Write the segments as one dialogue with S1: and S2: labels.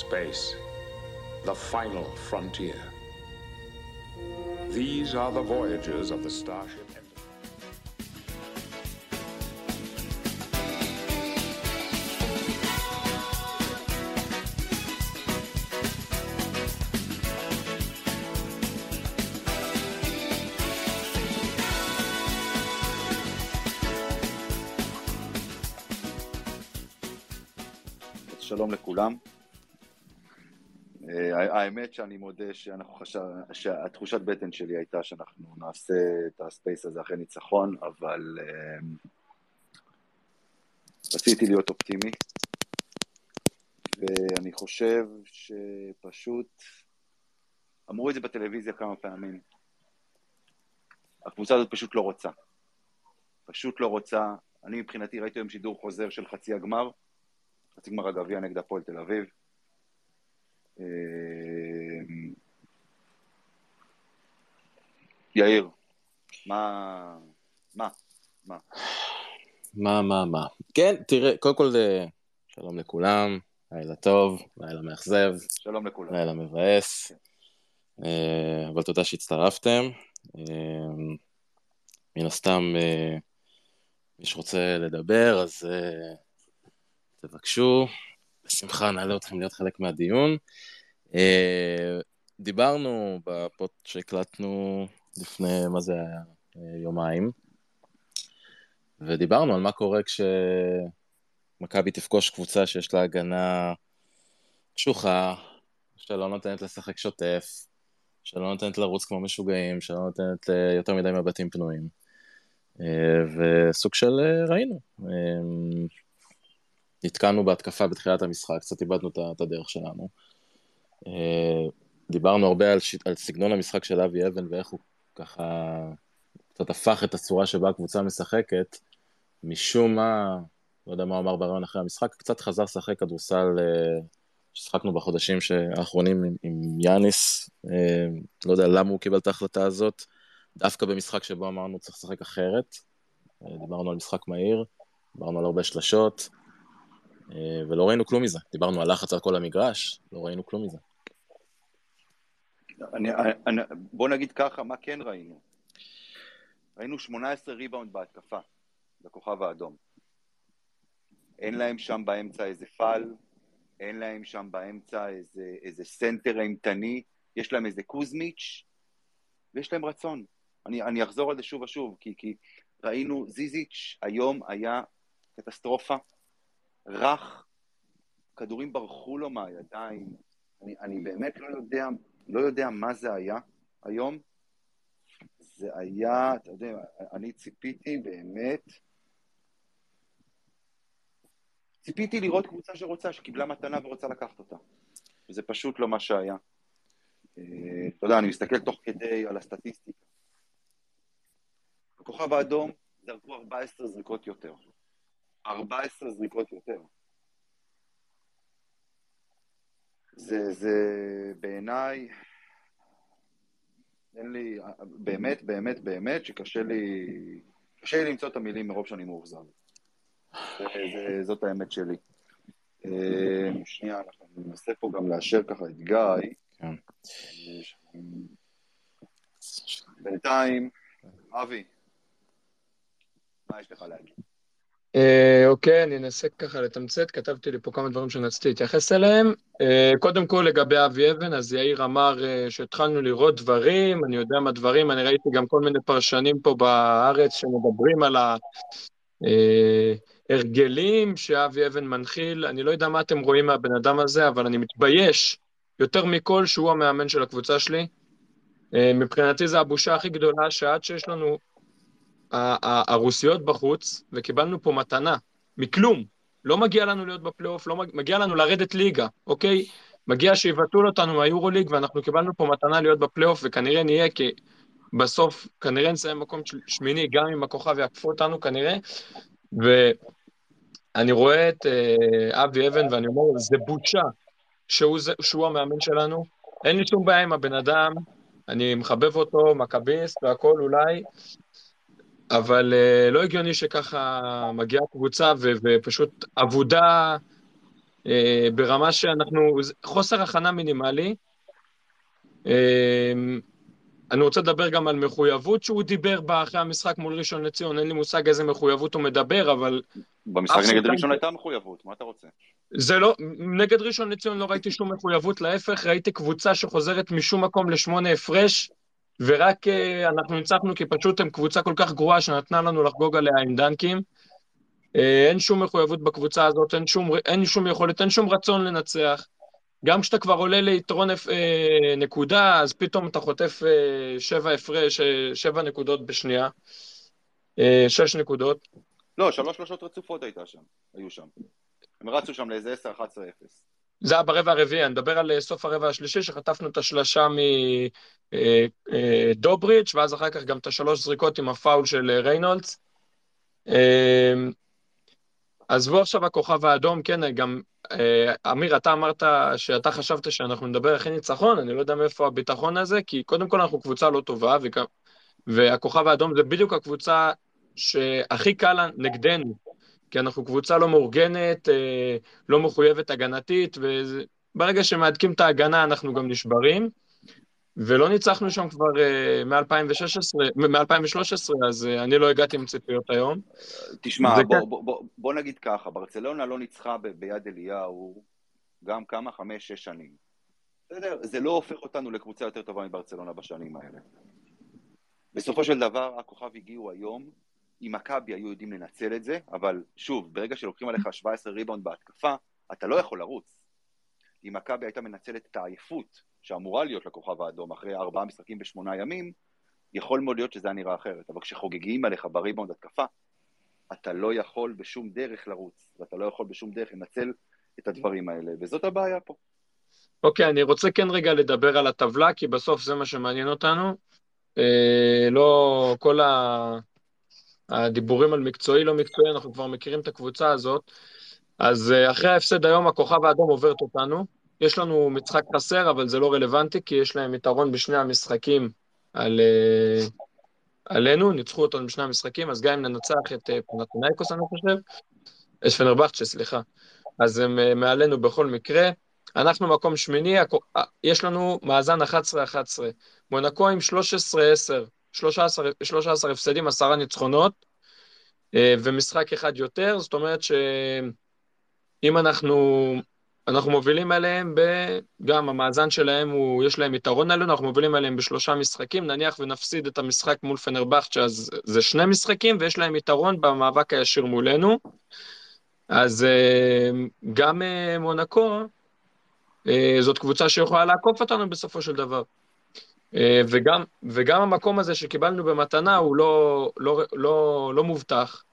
S1: Space, the final frontier. These are the voyages of the Starship
S2: האמת שאני מודה שאנחנו חשב... שהתחושת בטן שלי הייתה שאנחנו נעשה את הספייס הזה אחרי ניצחון, אבל אה, רציתי להיות אופטימי, ואני חושב שפשוט, אמרו את זה בטלוויזיה כמה פעמים, הקבוצה הזאת פשוט לא רוצה. פשוט לא רוצה. אני מבחינתי ראיתי היום שידור חוזר של חצי הגמר, חצי גמר הגביע נגד הפועל תל אביב. אה, יאיר, מה... מה? מה?
S3: מה, מה, מה. כן, תראה, קודם כל, שלום לכולם, לילה טוב, לילה מאכזב,
S2: שלום לכולם.
S3: לילה מבאס, אה, אבל תודה שהצטרפתם. אה, מן הסתם, מי שרוצה לדבר, אז תבקשו, בשמחה נעלה אתכם להיות חלק מהדיון. אה, דיברנו בפוט שהקלטנו לפני, מה זה היה? אה, יומיים, ודיברנו על מה קורה כשמכבי תפגוש קבוצה שיש לה הגנה קשוחה, שלא נותנת לשחק שוטף, שלא נותנת לרוץ כמו משוגעים, שלא נותנת אה, יותר מדי מבטים פנויים. וסוג של ראינו. נתקענו בהתקפה בתחילת המשחק, קצת איבדנו את הדרך שלנו. אה, דיברנו הרבה על, ש... על סגנון המשחק של אבי אבן ואיך הוא ככה קצת הפך את הצורה שבה הקבוצה משחקת. משום מה, לא יודע מה הוא אמר בריאיון אחרי המשחק, קצת חזר לשחק כדורסל אה, ששחקנו בחודשים האחרונים עם, עם יאניס. אה, לא יודע למה הוא קיבל את ההחלטה הזאת, דווקא במשחק שבו אמרנו צריך לשחק אחרת. דיברנו על משחק מהיר, דיברנו על הרבה שלשות. אה, ולא ראינו כלום מזה. דיברנו על לחץ על כל המגרש, לא ראינו כלום מזה.
S2: אני, אני, בוא נגיד ככה, מה כן ראינו? ראינו 18 ריבאונד בהתקפה, בכוכב האדום. אין להם שם באמצע איזה פאל, אין להם שם באמצע איזה, איזה סנטר אימתני, יש להם איזה קוזמיץ', ויש להם רצון. אני, אני אחזור על זה שוב ושוב, כי, כי ראינו, ז'יז'יץ' היום היה קטסטרופה, רך, כדורים ברחו לו מהידיים, אני, אני באמת לא יודע, לא יודע מה זה היה היום. זה היה, אתה יודע, אני ציפיתי באמת, ציפיתי לראות קבוצה שרוצה, שקיבלה מתנה ורוצה לקחת אותה. וזה פשוט לא מה שהיה. אה, אתה יודע, אני מסתכל תוך כדי על הסטטיסטיקה. בכוכב האדום זרקו 14 זריקות יותר. 14 זריקות יותר. זה, זה בעיניי, אין לי, באמת, באמת, באמת, שקשה לי, קשה לי למצוא את המילים מרוב שאני מאוכזב. זה, זה, זאת האמת שלי. אה, שנייה, אנחנו ננסה פה גם לאשר ככה את גיא.
S3: כן.
S2: בינתיים, אבי, מה יש לך להגיד?
S4: אה, אוקיי, אני אנסה ככה לתמצת, כתבתי לי פה כמה דברים שאני רציתי להתייחס אליהם. אה, קודם כל לגבי אבי אבן, אז יאיר אמר אה, שהתחלנו לראות דברים, אני יודע מה דברים, אני ראיתי גם כל מיני פרשנים פה בארץ שמדברים על ההרגלים שאבי אבן מנחיל, אני לא יודע מה אתם רואים מהבן אדם הזה, אבל אני מתבייש יותר מכל שהוא המאמן של הקבוצה שלי. אה, מבחינתי זו הבושה הכי גדולה שעד שיש לנו הרוסיות בחוץ, וקיבלנו פה מתנה, מכלום. לא מגיע לנו להיות בפלייאוף, לא מג... מגיע לנו לרדת ליגה, אוקיי? מגיע שיבטלו אותנו מהיורוליג, ואנחנו קיבלנו פה מתנה להיות בפלייאוף, וכנראה נהיה, כי בסוף כנראה נסיים מקום שמיני, גם אם הכוכב יעקפו אותנו כנראה. ואני רואה את אה, אבי אבן, ואני אומר, זה בושה שהוא, זה, שהוא המאמן שלנו. אין לי שום בעיה עם הבן אדם, אני מחבב אותו, מכביסט והכול אולי, אבל uh, לא הגיוני שככה מגיעה קבוצה ו- ופשוט אבודה אה, ברמה שאנחנו, חוסר הכנה מינימלי. אה, אני רוצה לדבר גם על מחויבות שהוא דיבר בה אחרי המשחק מול ראשון לציון, אין לי מושג איזה מחויבות הוא מדבר, אבל...
S2: במשחק נגד ראשון הייתה מחויבות, מה אתה רוצה?
S4: זה לא, נגד ראשון לציון לא ראיתי שום מחויבות, להפך, ראיתי קבוצה שחוזרת משום מקום לשמונה הפרש, ורק uh, אנחנו ניצחנו כי פשוט הם קבוצה כל כך גרועה שנתנה לנו לחגוג עליה עם דנקים. Uh, אין שום מחויבות בקבוצה הזאת, אין שום, אין שום יכולת, אין שום רצון לנצח. גם כשאתה כבר עולה ליתרון אה, נקודה, אז פתאום אתה חוטף אה, שבע הפרש, אה, שבע נקודות בשנייה, אה, שש נקודות.
S2: לא, שלוש שלושות רצופות הייתה שם, היו שם. הם רצו שם לאיזה 10-11-0.
S4: זה היה ברבע הרביעי, אני מדבר על אה, סוף הרבע השלישי, שחטפנו את השלשה מדובריץ', אה, ואז אחר כך גם את השלוש זריקות עם הפאול של ריינולדס. עזבו עכשיו הכוכב האדום, כן, גם, אמיר, אתה אמרת שאתה חשבת שאנחנו נדבר אחרי ניצחון, אני לא יודע מאיפה הביטחון הזה, כי קודם כל אנחנו קבוצה לא טובה, וכ... והכוכב האדום זה בדיוק הקבוצה שהכי קל נגדנו, כי אנחנו קבוצה לא מאורגנת, לא מחויבת הגנתית, וברגע שמהדקים את ההגנה אנחנו גם נשברים. ולא ניצחנו שם כבר מ-2016, מ-2013, אז uh, אני לא הגעתי עם ציפיות היום.
S2: תשמע, בוא, כן. בוא, בוא, בוא נגיד ככה, ברצלונה לא ניצחה ביד אליהו גם כמה? חמש, שש שנים. בסדר? זה לא הופך אותנו לקבוצה יותר טובה מברצלונה בשנים האלה. בסופו של דבר, הכוכב הגיעו היום, אם מכבי היו יודעים לנצל את זה, אבל שוב, ברגע שלוקחים עליך 17 ריבאונד בהתקפה, אתה לא יכול לרוץ. אם מכבי הייתה מנצלת את העייפות שאמורה להיות לכוכב האדום אחרי ארבעה משחקים בשמונה ימים, יכול מאוד להיות שזה היה נראה אחרת. אבל כשחוגגים עליך בריבאונד התקפה, אתה לא יכול בשום דרך לרוץ, ואתה לא יכול בשום דרך לנצל את הדברים האלה, וזאת הבעיה פה.
S4: אוקיי, okay, אני רוצה כן רגע לדבר על הטבלה, כי בסוף זה מה שמעניין אותנו. אה, לא כל ה... הדיבורים על מקצועי, לא מקצועי, אנחנו כבר מכירים את הקבוצה הזאת. אז אה, אחרי ההפסד היום, הכוכב האדום עוברת אותנו. יש לנו משחק חסר, אבל זה לא רלוונטי, כי יש להם יתרון בשני המשחקים על, uh, עלינו, ניצחו אותנו בשני המשחקים, אז גם אם ננצח את uh, פנתונייקוס, אני חושב, יש פנרבכצ'ה, סליחה, אז הם מעלינו בכל מקרה. אנחנו מקום שמיני, יש לנו מאזן 11-11. מונקו עם 13-10, 13, 13 הפסדים, עשרה ניצחונות, ומשחק אחד יותר, זאת אומרת שאם אנחנו אנחנו מובילים עליהם ב... גם המאזן שלהם הוא, יש להם יתרון עלינו, אנחנו מובילים עליהם בשלושה משחקים, נניח ונפסיד את המשחק מול פנרבכצ'ה, אז זה שני משחקים, ויש להם יתרון במאבק הישיר מולנו. אז אה, גם אה, מונקו, אה, זאת קבוצה שיכולה לעקוף אותנו בסופו של דבר. וגם, וגם המקום הזה שקיבלנו במתנה הוא לא, לא, לא, לא מובטח.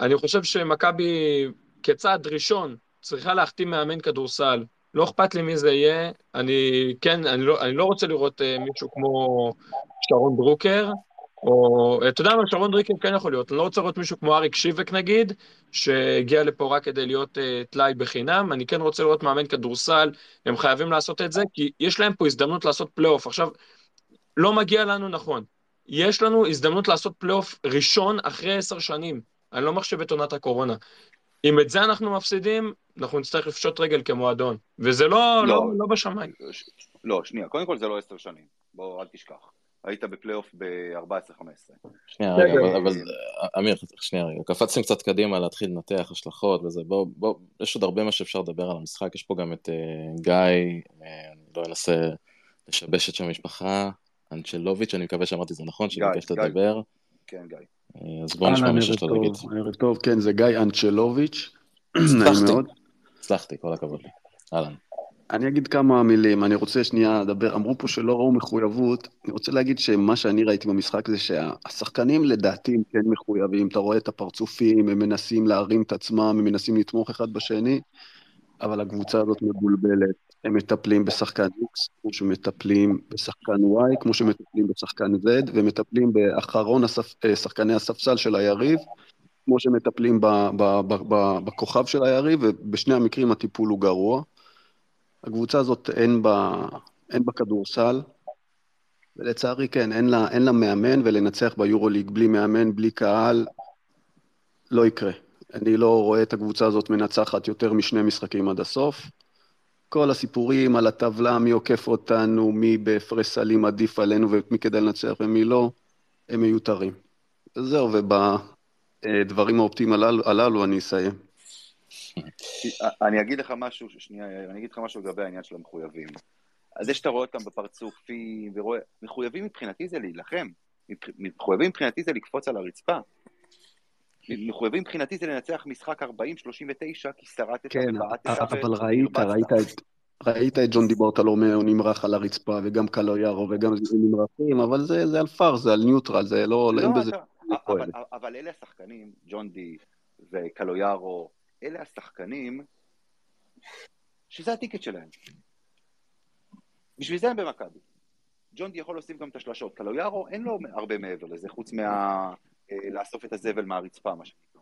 S4: אני חושב שמכבי כצעד ראשון צריכה להחתים מאמן כדורסל. לא אכפת לי מי זה יהיה, אני כן, אני לא, אני לא רוצה לראות uh, מישהו כמו שרון דרוקר, או, אתה יודע מה, שרון דרוקר כן יכול להיות, אני לא רוצה לראות מישהו כמו אריק שיבק נגיד, שהגיע לפה רק כדי להיות uh, טלאי בחינם, אני כן רוצה לראות מאמן כדורסל, הם חייבים לעשות את זה, כי יש להם פה הזדמנות לעשות פלייאוף. עכשיו, לא מגיע לנו נכון, יש לנו הזדמנות לעשות פלייאוף ראשון אחרי עשר שנים, אני לא מחשב את עונת הקורונה. אם את זה אנחנו מפסידים, אנחנו נצטרך לפשוט רגל כמועדון. וזה לא, לא, לא, לא בשמיים.
S2: לא, שנייה, קודם כל זה לא עשר שנים. בוא, אל תשכח. היית בפלייאוף ב-14-15.
S3: שנייה, רגע, אבל, אבל אמיר, שנייה רגע, קפצתם קצת קדימה להתחיל לנתח השלכות וזה, בוא, בוא, יש עוד הרבה מה שאפשר לדבר על המשחק, יש פה גם את uh, גיא, uh, אני לא אנסה לשבש את שם המשפחה, אנצ'לוביץ', אני מקווה שאמרתי זה נכון, שביקש לדבר.
S2: כן, גיא.
S3: אז בוא נשמע מה שיש לו להגיד.
S5: ערב טוב, כן, זה גיא אנצ'לוביץ',
S3: נעים מאוד. הצלחתי, כל הכבוד לי. אהלן.
S5: אני אגיד כמה מילים, אני רוצה שנייה לדבר, אמרו פה שלא ראו מחויבות, אני רוצה להגיד שמה שאני ראיתי במשחק זה שהשחקנים לדעתי הם כן מחויבים, אתה רואה את הפרצופים, הם מנסים להרים את עצמם, הם מנסים לתמוך אחד בשני, אבל הקבוצה הזאת מבולבלת, הם מטפלים בשחקן X, כמו שמטפלים בשחקן Y, כמו שמטפלים בשחקן Z, ומטפלים באחרון הספ... אה, שחקני הספסל של היריב, כמו שמטפלים ב... ב... ב... בכוכב של היריב, ובשני המקרים הטיפול הוא גרוע. הקבוצה הזאת אין בה, אין בה כדורסל, ולצערי כן, אין לה, אין לה מאמן, ולנצח ביורוליג בלי מאמן, בלי קהל, לא יקרה. אני לא רואה את הקבוצה הזאת מנצחת יותר משני משחקים עד הסוף. כל הסיפורים על הטבלה, מי עוקף אותנו, מי בהפרש סלים עדיף עלינו ומי כדאי לנצח ומי לא, הם מיותרים. זהו, ובדברים האופטיים הללו, הללו אני אסיים.
S2: אני אגיד לך משהו, שנייה, אני אגיד לך משהו לגבי העניין של המחויבים. אז זה שאתה רואה אותם בפרצופים, ורואה... מחויבים מבחינתי זה להילחם. מחויבים מבחינתי זה לקפוץ על הרצפה. מחויבים מבחינתי זה לנצח משחק 40-39, כי שרטת
S5: כן,
S2: ובעטת
S5: אבל ראית, ראית את... ראית את ג'ון דיברטלומיאו נמרח על הרצפה, וגם קלויארו וגם נמרחים, אבל זה, זה על פאר, זה על ניוטרל, זה לא,
S2: לא,
S5: אין בזה...
S2: אבל, אבל אלה השחקנים, ג'ון די וקלויארו, אלה השחקנים שזה הטיקט שלהם. בשביל זה הם במכבי. ג'ון די יכול להוסיף גם את השלשות. קלויארו אין לו הרבה מעבר לזה, חוץ מה... אה, לאסוף את הזבל מהרצפה, מה שנקרא.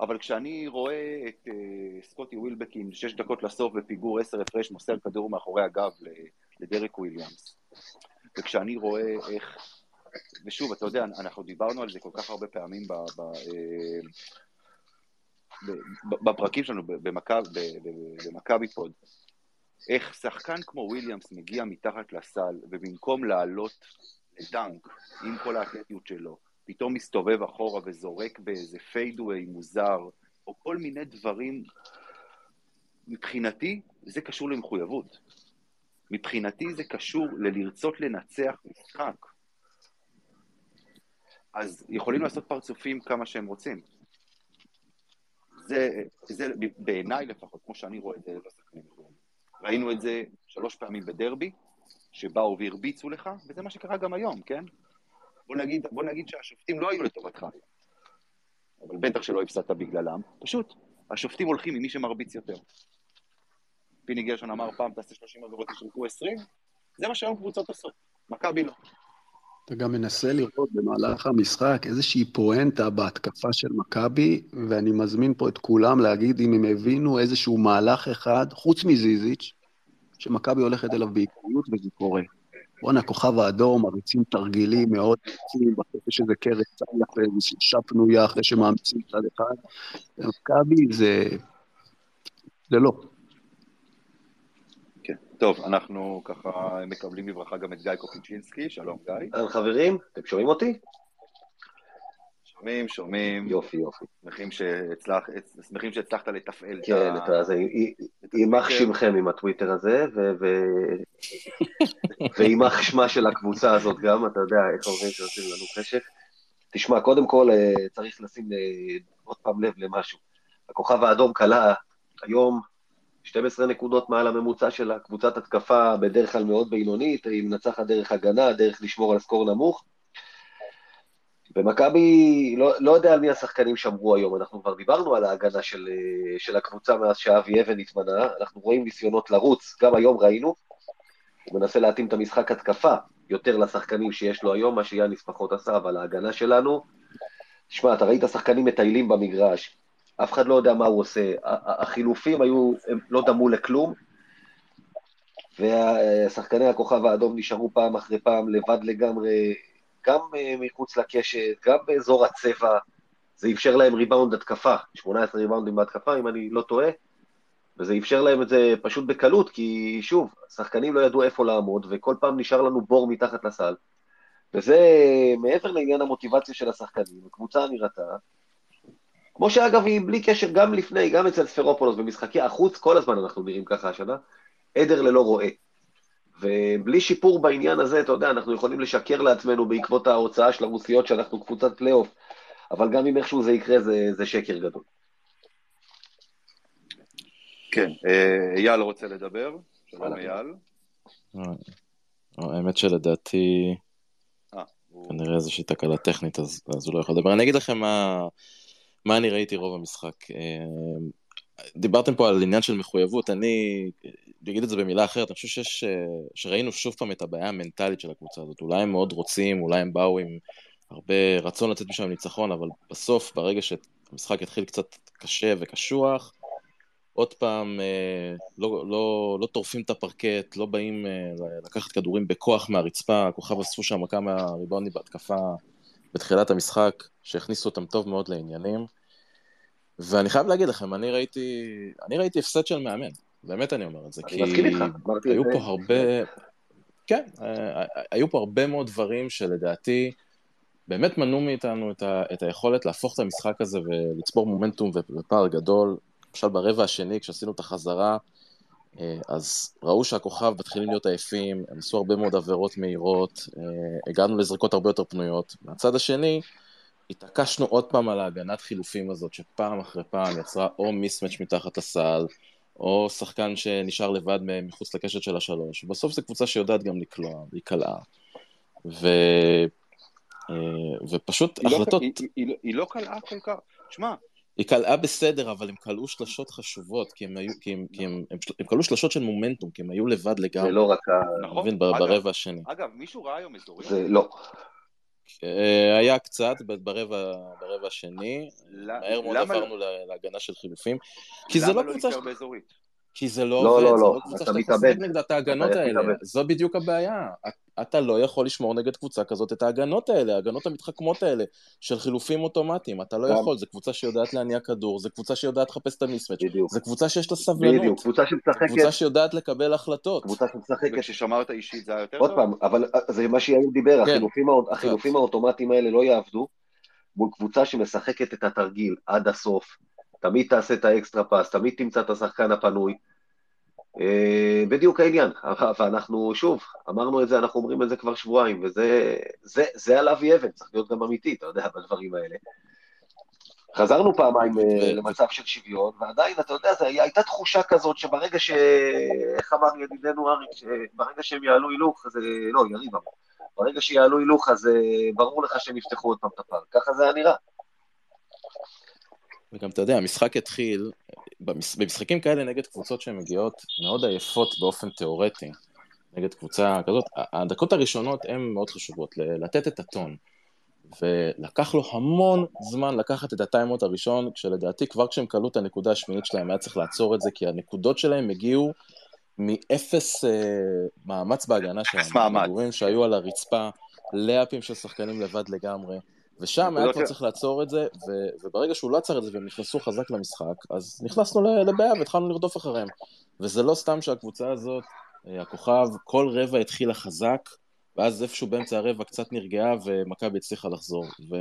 S2: אבל כשאני רואה את uh, סקוטי ווילבקין, שש דקות לסוף בפיגור עשר הפרש, מוסר כדור מאחורי הגב לדרק וויליאמס, וכשאני רואה איך, ושוב, אתה יודע, אנחנו דיברנו על זה כל כך הרבה פעמים ב, ב, אה, בפרקים שלנו במכבי פוד, איך שחקן כמו וויליאמס מגיע מתחת לסל, ובמקום לעלות לדנק עם כל האתלטיות שלו, פתאום מסתובב אחורה וזורק באיזה fadeaway מוזר, או כל מיני דברים, מבחינתי זה קשור למחויבות. מבחינתי זה קשור ללרצות לנצח משחק. אז יכולים לעשות פרצופים כמה שהם רוצים. זה, זה בעיניי לפחות, כמו שאני רואה את זה, לא מחויבים. ראינו את זה שלוש פעמים בדרבי, שבאו והרביצו לך, וזה מה שקרה גם היום, כן? בוא נגיד, בוא נגיד שהשופטים לא היו לטובתך, אבל בטח שלא הפסדת בגללם, פשוט, השופטים הולכים עם מי שמרביץ יותר. פיני גרשון אמר פעם, תעשה 30 עבירות, תשרקו 20, זה מה שהיום קבוצות עושות, מכבי לא.
S5: אתה גם מנסה לראות במהלך המשחק איזושהי פואנטה בהתקפה של מכבי, ואני מזמין פה את כולם להגיד אם הם הבינו איזשהו מהלך אחד, חוץ מזיזיץ', שמכבי הולכת אליו בעקביות וזה קורה. בואנה, הכוכב האדום, מריצים תרגילים מאוד יפים, בסוף יש איזה קרס צלח ואיזו שלושה פנויה אחרי שמאמצים צד אחד. מכבי זה... זה לא.
S2: טוב, אנחנו ככה מקבלים בברכה גם את גיא קופיצ'ינסקי, שלום גיא.
S6: חברים, אתם שומעים אותי?
S2: שומעים, שומעים.
S6: יופי, יופי.
S2: שמחים, שהצלח, שמחים שהצלחת לתפעל
S6: כן, את ה... כן, יימח שמכם עם הטוויטר הזה. ויימח שמה של הקבוצה הזאת גם, אתה יודע איך אומרים שעושים לנו חשק. תשמע, קודם כל אה, צריך לשים אה, עוד פעם לב למשהו. הכוכב האדום כלה היום 12 נקודות מעל הממוצע של הקבוצת התקפה, בדרך כלל מאוד בינונית, היא מנצחת דרך הגנה, דרך לשמור על סקור נמוך. ומכבי, לא, לא יודע על מי השחקנים שמרו היום, אנחנו כבר דיברנו על ההגנה של, של הקבוצה מאז שאבי אבן התמנה, אנחנו רואים ניסיונות לרוץ, גם היום ראינו, הוא מנסה להתאים את המשחק התקפה יותר לשחקנים שיש לו היום, מה שיאניס פחות עשה, אבל ההגנה שלנו, תשמע, אתה ראית שחקנים מטיילים במגרש, אף אחד לא יודע מה הוא עושה, החילופים היו, הם לא דמו לכלום, ושחקני הכוכב האדום נשארו פעם אחרי פעם לבד לגמרי, גם אה, מחוץ לקשת, גם באזור הצבע, זה אפשר להם ריבאונד התקפה, 18 ריבאונדים בהתקפה, אם אני לא טועה, וזה אפשר להם את זה פשוט בקלות, כי שוב, השחקנים לא ידעו איפה לעמוד, וכל פעם נשאר לנו בור מתחת לסל, וזה מעבר לעניין המוטיבציה של השחקנים, הקבוצה נראתה, כמו שאגב היא בלי קשר, גם לפני, גם אצל ספרופולוס במשחקי החוץ, כל הזמן אנחנו נראים ככה השנה, עדר ללא רועה. ובלי שיפור בעניין הזה, אתה יודע, אנחנו יכולים לשקר לעצמנו בעקבות ההוצאה של הרוסיות שאנחנו קבוצת פלייאוף, אבל גם אם איכשהו זה יקרה, זה, זה שקר גדול.
S2: כן, אה, אייל רוצה לדבר? שלום אייל.
S3: אה, האמת שלדעתי, אה, כנראה איזושהי תקלה טכנית, אז, אז הוא לא יכול לדבר. אני אגיד לכם מה, מה אני ראיתי רוב המשחק. דיברתם פה על עניין של מחויבות, אני אגיד את זה במילה אחרת, אני חושב שיש, אה, שראינו שוב פעם את הבעיה המנטלית של הקבוצה הזאת. אולי הם מאוד רוצים, אולי הם באו עם הרבה רצון לצאת משם ניצחון, אבל בסוף, ברגע שהמשחק יתחיל קצת קשה וקשוח, עוד פעם, אה, לא, לא, לא טורפים את הפרקט, לא באים אה, לקחת כדורים בכוח מהרצפה, הכוכב אספו שם כמה ריבאונדים בהתקפה בתחילת המשחק, שהכניסו אותם טוב מאוד לעניינים. ואני חייב להגיד לכם, אני ראיתי, אני ראיתי הפסד של מאמן, באמת אני אומר את זה, כי היו. פה הרבה, כן, אה, היו פה הרבה מאוד דברים שלדעתי באמת מנעו מאיתנו את, ה, את היכולת להפוך את המשחק הזה ולצבור מומנטום ופער גדול. למשל ברבע השני, כשעשינו את החזרה, אה, אז ראו שהכוכב מתחילים להיות עייפים, הם עשו הרבה מאוד עבירות מהירות, אה, הגענו לזריקות הרבה יותר פנויות. מהצד השני, התעקשנו עוד פעם על ההגנת חילופים הזאת, שפעם אחרי פעם יצרה או מיסמץ' מתחת לסל, או שחקן שנשאר לבד מחוץ לקשת של השלוש. בסוף זו קבוצה שיודעת גם לקלוע, והיא קלעה. ו... אה, ופשוט
S2: היא לא-
S3: החלטות,
S2: היא- היא- היא לא- היא לא קלעה כל כך. שמע,
S3: היא קלעה בסדר, אבל הם קלעו שלשות חשובות, כי הם היו, כי הם, כי הם, הם, של- הם קלעו שלשות של מומנטום, כי הם היו לבד
S6: זה
S3: לגמרי,
S6: לא רק ה...
S3: אתה
S2: נכון.
S3: מבין, ברבע השני.
S2: אגב, מישהו ראה היום אזורים?
S6: זה לא.
S3: אה, היה קצת ברבע, ברבע השני, מהר מאוד
S2: למה-
S3: עברנו לה- להגנה של חילופים, כי זה לא
S2: למה לא
S3: קבוצה,
S2: להישאר באזורית?
S3: כי זה לא
S6: לא,
S3: עובד,
S6: לא,
S3: זה
S6: לא,
S3: לא קבוצה
S6: אתה
S3: שאתה
S6: מתאבד.
S3: נגדה את ההגנות האלה. זו בדיוק הבעיה. אתה לא יכול לשמור נגד קבוצה כזאת את ההגנות האלה, ההגנות המתחכמות האלה של חילופים אוטומטיים, אתה לא
S6: גם-
S3: יכול, זו קבוצה שיודעת להניע כדור, זו קבוצה שיודעת לחפש את המיסמץ',
S6: בדיוק.
S3: זו קבוצה שיש לה
S6: בדיוק.
S3: סבלנות,
S6: קבוצה שמשחקת,
S3: קבוצה שיודעת לקבל החלטות.
S6: קבוצה שמשחקת
S2: וכששמרת אישית זה היה יותר
S6: עוד
S2: טוב?
S6: פעם, אבל אה, זה מה שיאיר דיבר,
S3: כן,
S6: החילופים, האוט- החילופים האוטומטיים האלה לא יעבדו מול קבוצה שמשחקת את התרגיל עד הסוף, תמיד תעשה את האקסטרה פס, תמיד תמצא את השחקן הפנוי. אה, בדיוק העניין, ואנחנו, שוב, אמרנו את זה, אנחנו אומרים את זה כבר שבועיים, וזה זה, זה על אבי אבן, צריך להיות גם אמיתי, אתה יודע, בדברים האלה. חזרנו פעמיים אה, למצב של שוויון, ועדיין, אתה יודע, זה, הייתה תחושה כזאת שברגע ש... איך אמר ידידנו אריק, שברגע שהם יעלו הילוך, אז... אה, לא, יריב אמר. ברגע שיעלו הילוך, אז ברור לך שהם יפתחו עוד פעם את הפארק. ככה זה היה נראה.
S3: וגם אתה יודע, המשחק התחיל, במשחקים כאלה נגד קבוצות שהן מגיעות מאוד עייפות באופן תיאורטי, נגד קבוצה כזאת, הדקות הראשונות הן מאוד חשובות, לתת את הטון. ולקח לו המון זמן לקחת את הטיימאוט הראשון, כשלדעתי כבר כשהם כלו את הנקודה השמינית שלהם היה צריך לעצור את זה, כי הנקודות שלהם הגיעו מאפס אה, מאמץ בהגנה שלהם.
S2: מאמץ.
S3: כדורים שהיו על הרצפה, לאפים של שחקנים לבד לגמרי, ושם היה
S2: נקודות
S3: כבר צריך לעצור את זה, ו- וברגע שהוא לא עצר את זה והם נכנסו חזק למשחק, אז נכנסנו לבעיה והתחלנו לרדוף אחריהם. וזה לא סתם שהקבוצה הזאת, אה, הכוכב, כל רבע התחילה חזק, ואז איפשהו באמצע הרבע קצת נרגעה ומכבי הצליחה לחזור. ו...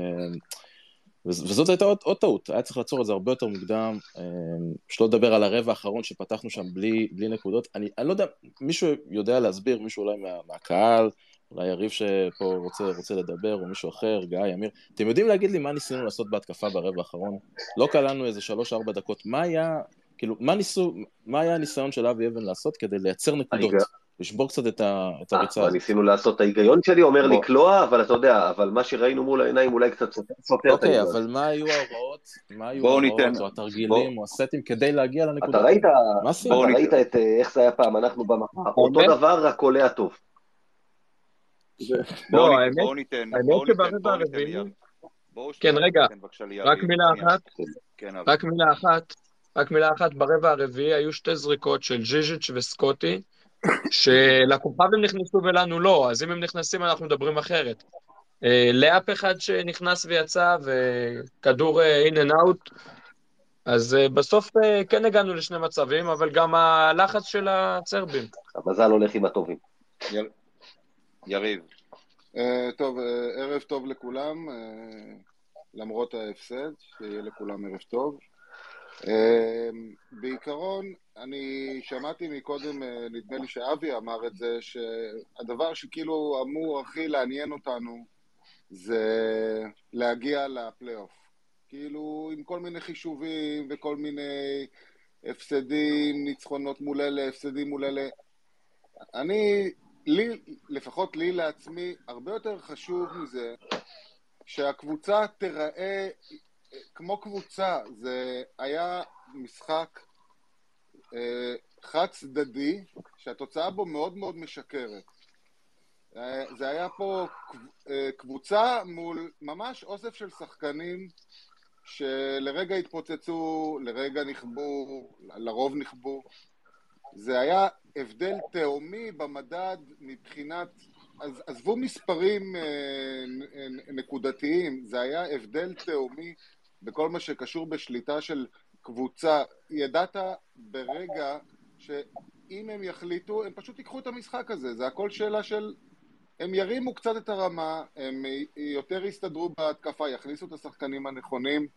S3: וז- וזאת הייתה עוד, עוד טעות, היה צריך לעצור את זה הרבה יותר מוקדם, אה, שלא לדבר על הרבע האחרון שפתחנו שם בלי, בלי נקודות. אני, אני לא יודע, מישהו יודע להסביר, מישהו אולי מה, מהקהל, אולי יריב שפה רוצה, רוצה לדבר, או מישהו אחר, גיא, אמיר, אתם יודעים להגיד לי מה ניסינו לעשות בהתקפה ברבע האחרון? לא קלענו איזה שלוש-ארבע דקות, מה היה, כאילו, מה ניסו, מה היה הניסיון של אבי אבן לעשות כדי לייצר נקודות? לשבור קצת את, ה, את
S6: אה,
S3: הריצה הזאת.
S6: ניסינו לעשות את ההיגיון שלי, אומר
S2: בוא.
S6: לקלוע, אבל אתה יודע, אבל מה שראינו מול העיניים אולי קצת סותר את
S3: אוקיי,
S6: ההיגיון.
S3: אבל מה היו ההוראות, מה היו ההוראות,
S2: ניתן-
S3: או התרגילים, או הסטים, כדי להגיע לנקודה?
S6: אתה ראית? אתה ראית. את, אה, איך זה היה פעם, אנחנו במחר, אותו דבר, רק קולע טוב.
S2: בואו
S4: לא,
S2: ניתן-
S4: האמת-
S2: בואו ניתן,
S4: האמת
S2: בואו ניתן,
S4: שברבע
S2: בואו ניתן
S4: הרביעי-
S2: ליריב. בואו
S4: כן, רגע. רק מילה. אחת,
S2: כן.
S4: רק מילה אחת, רק מילה אחת, ברבע הרביעי היו שתי זריקות של ז'יז'יץ' וסקוטי, שלכוכב הם נכנסו ולנו לא, אז אם הם נכנסים אנחנו מדברים אחרת. אה, לייאפ אחד שנכנס ויצא, וכדור in and out, אז אה, בסוף אה, כן הגענו לשני מצבים, אבל גם הלחץ של הצרבים.
S6: המזל הולך עם הטובים.
S2: יריב.
S7: טוב, ערב טוב לכולם, למרות ההפסד, שיהיה לכולם ערב טוב. אה, בעיקרון, אני שמעתי מקודם, אה, נדמה לי שאבי אמר את זה, שהדבר שכאילו אמור הכי לעניין אותנו זה להגיע לפלייאוף. כאילו, עם כל מיני חישובים וכל מיני הפסדים, ניצחונות מול אלה, הפסדים מול אלה. אני, לי, לפחות לי לעצמי, הרבה יותר חשוב מזה שהקבוצה תיראה כמו קבוצה. זה היה משחק אה, חד צדדי, שהתוצאה בו מאוד מאוד משקרת. אה, זה היה פה אה, קבוצה מול ממש אוסף של שחקנים שלרגע התפוצצו, לרגע נכבו, לרוב נכבו. זה היה הבדל תהומי במדד מבחינת, אז עזבו מספרים אה, נקודתיים, זה היה הבדל תהומי בכל מה שקשור בשליטה של קבוצה. ידעת ברגע שאם הם יחליטו, הם פשוט ייקחו את המשחק הזה. זה הכל שאלה של... הם ירימו קצת את הרמה, הם יותר יסתדרו בהתקפה, יכניסו את השחקנים הנכונים,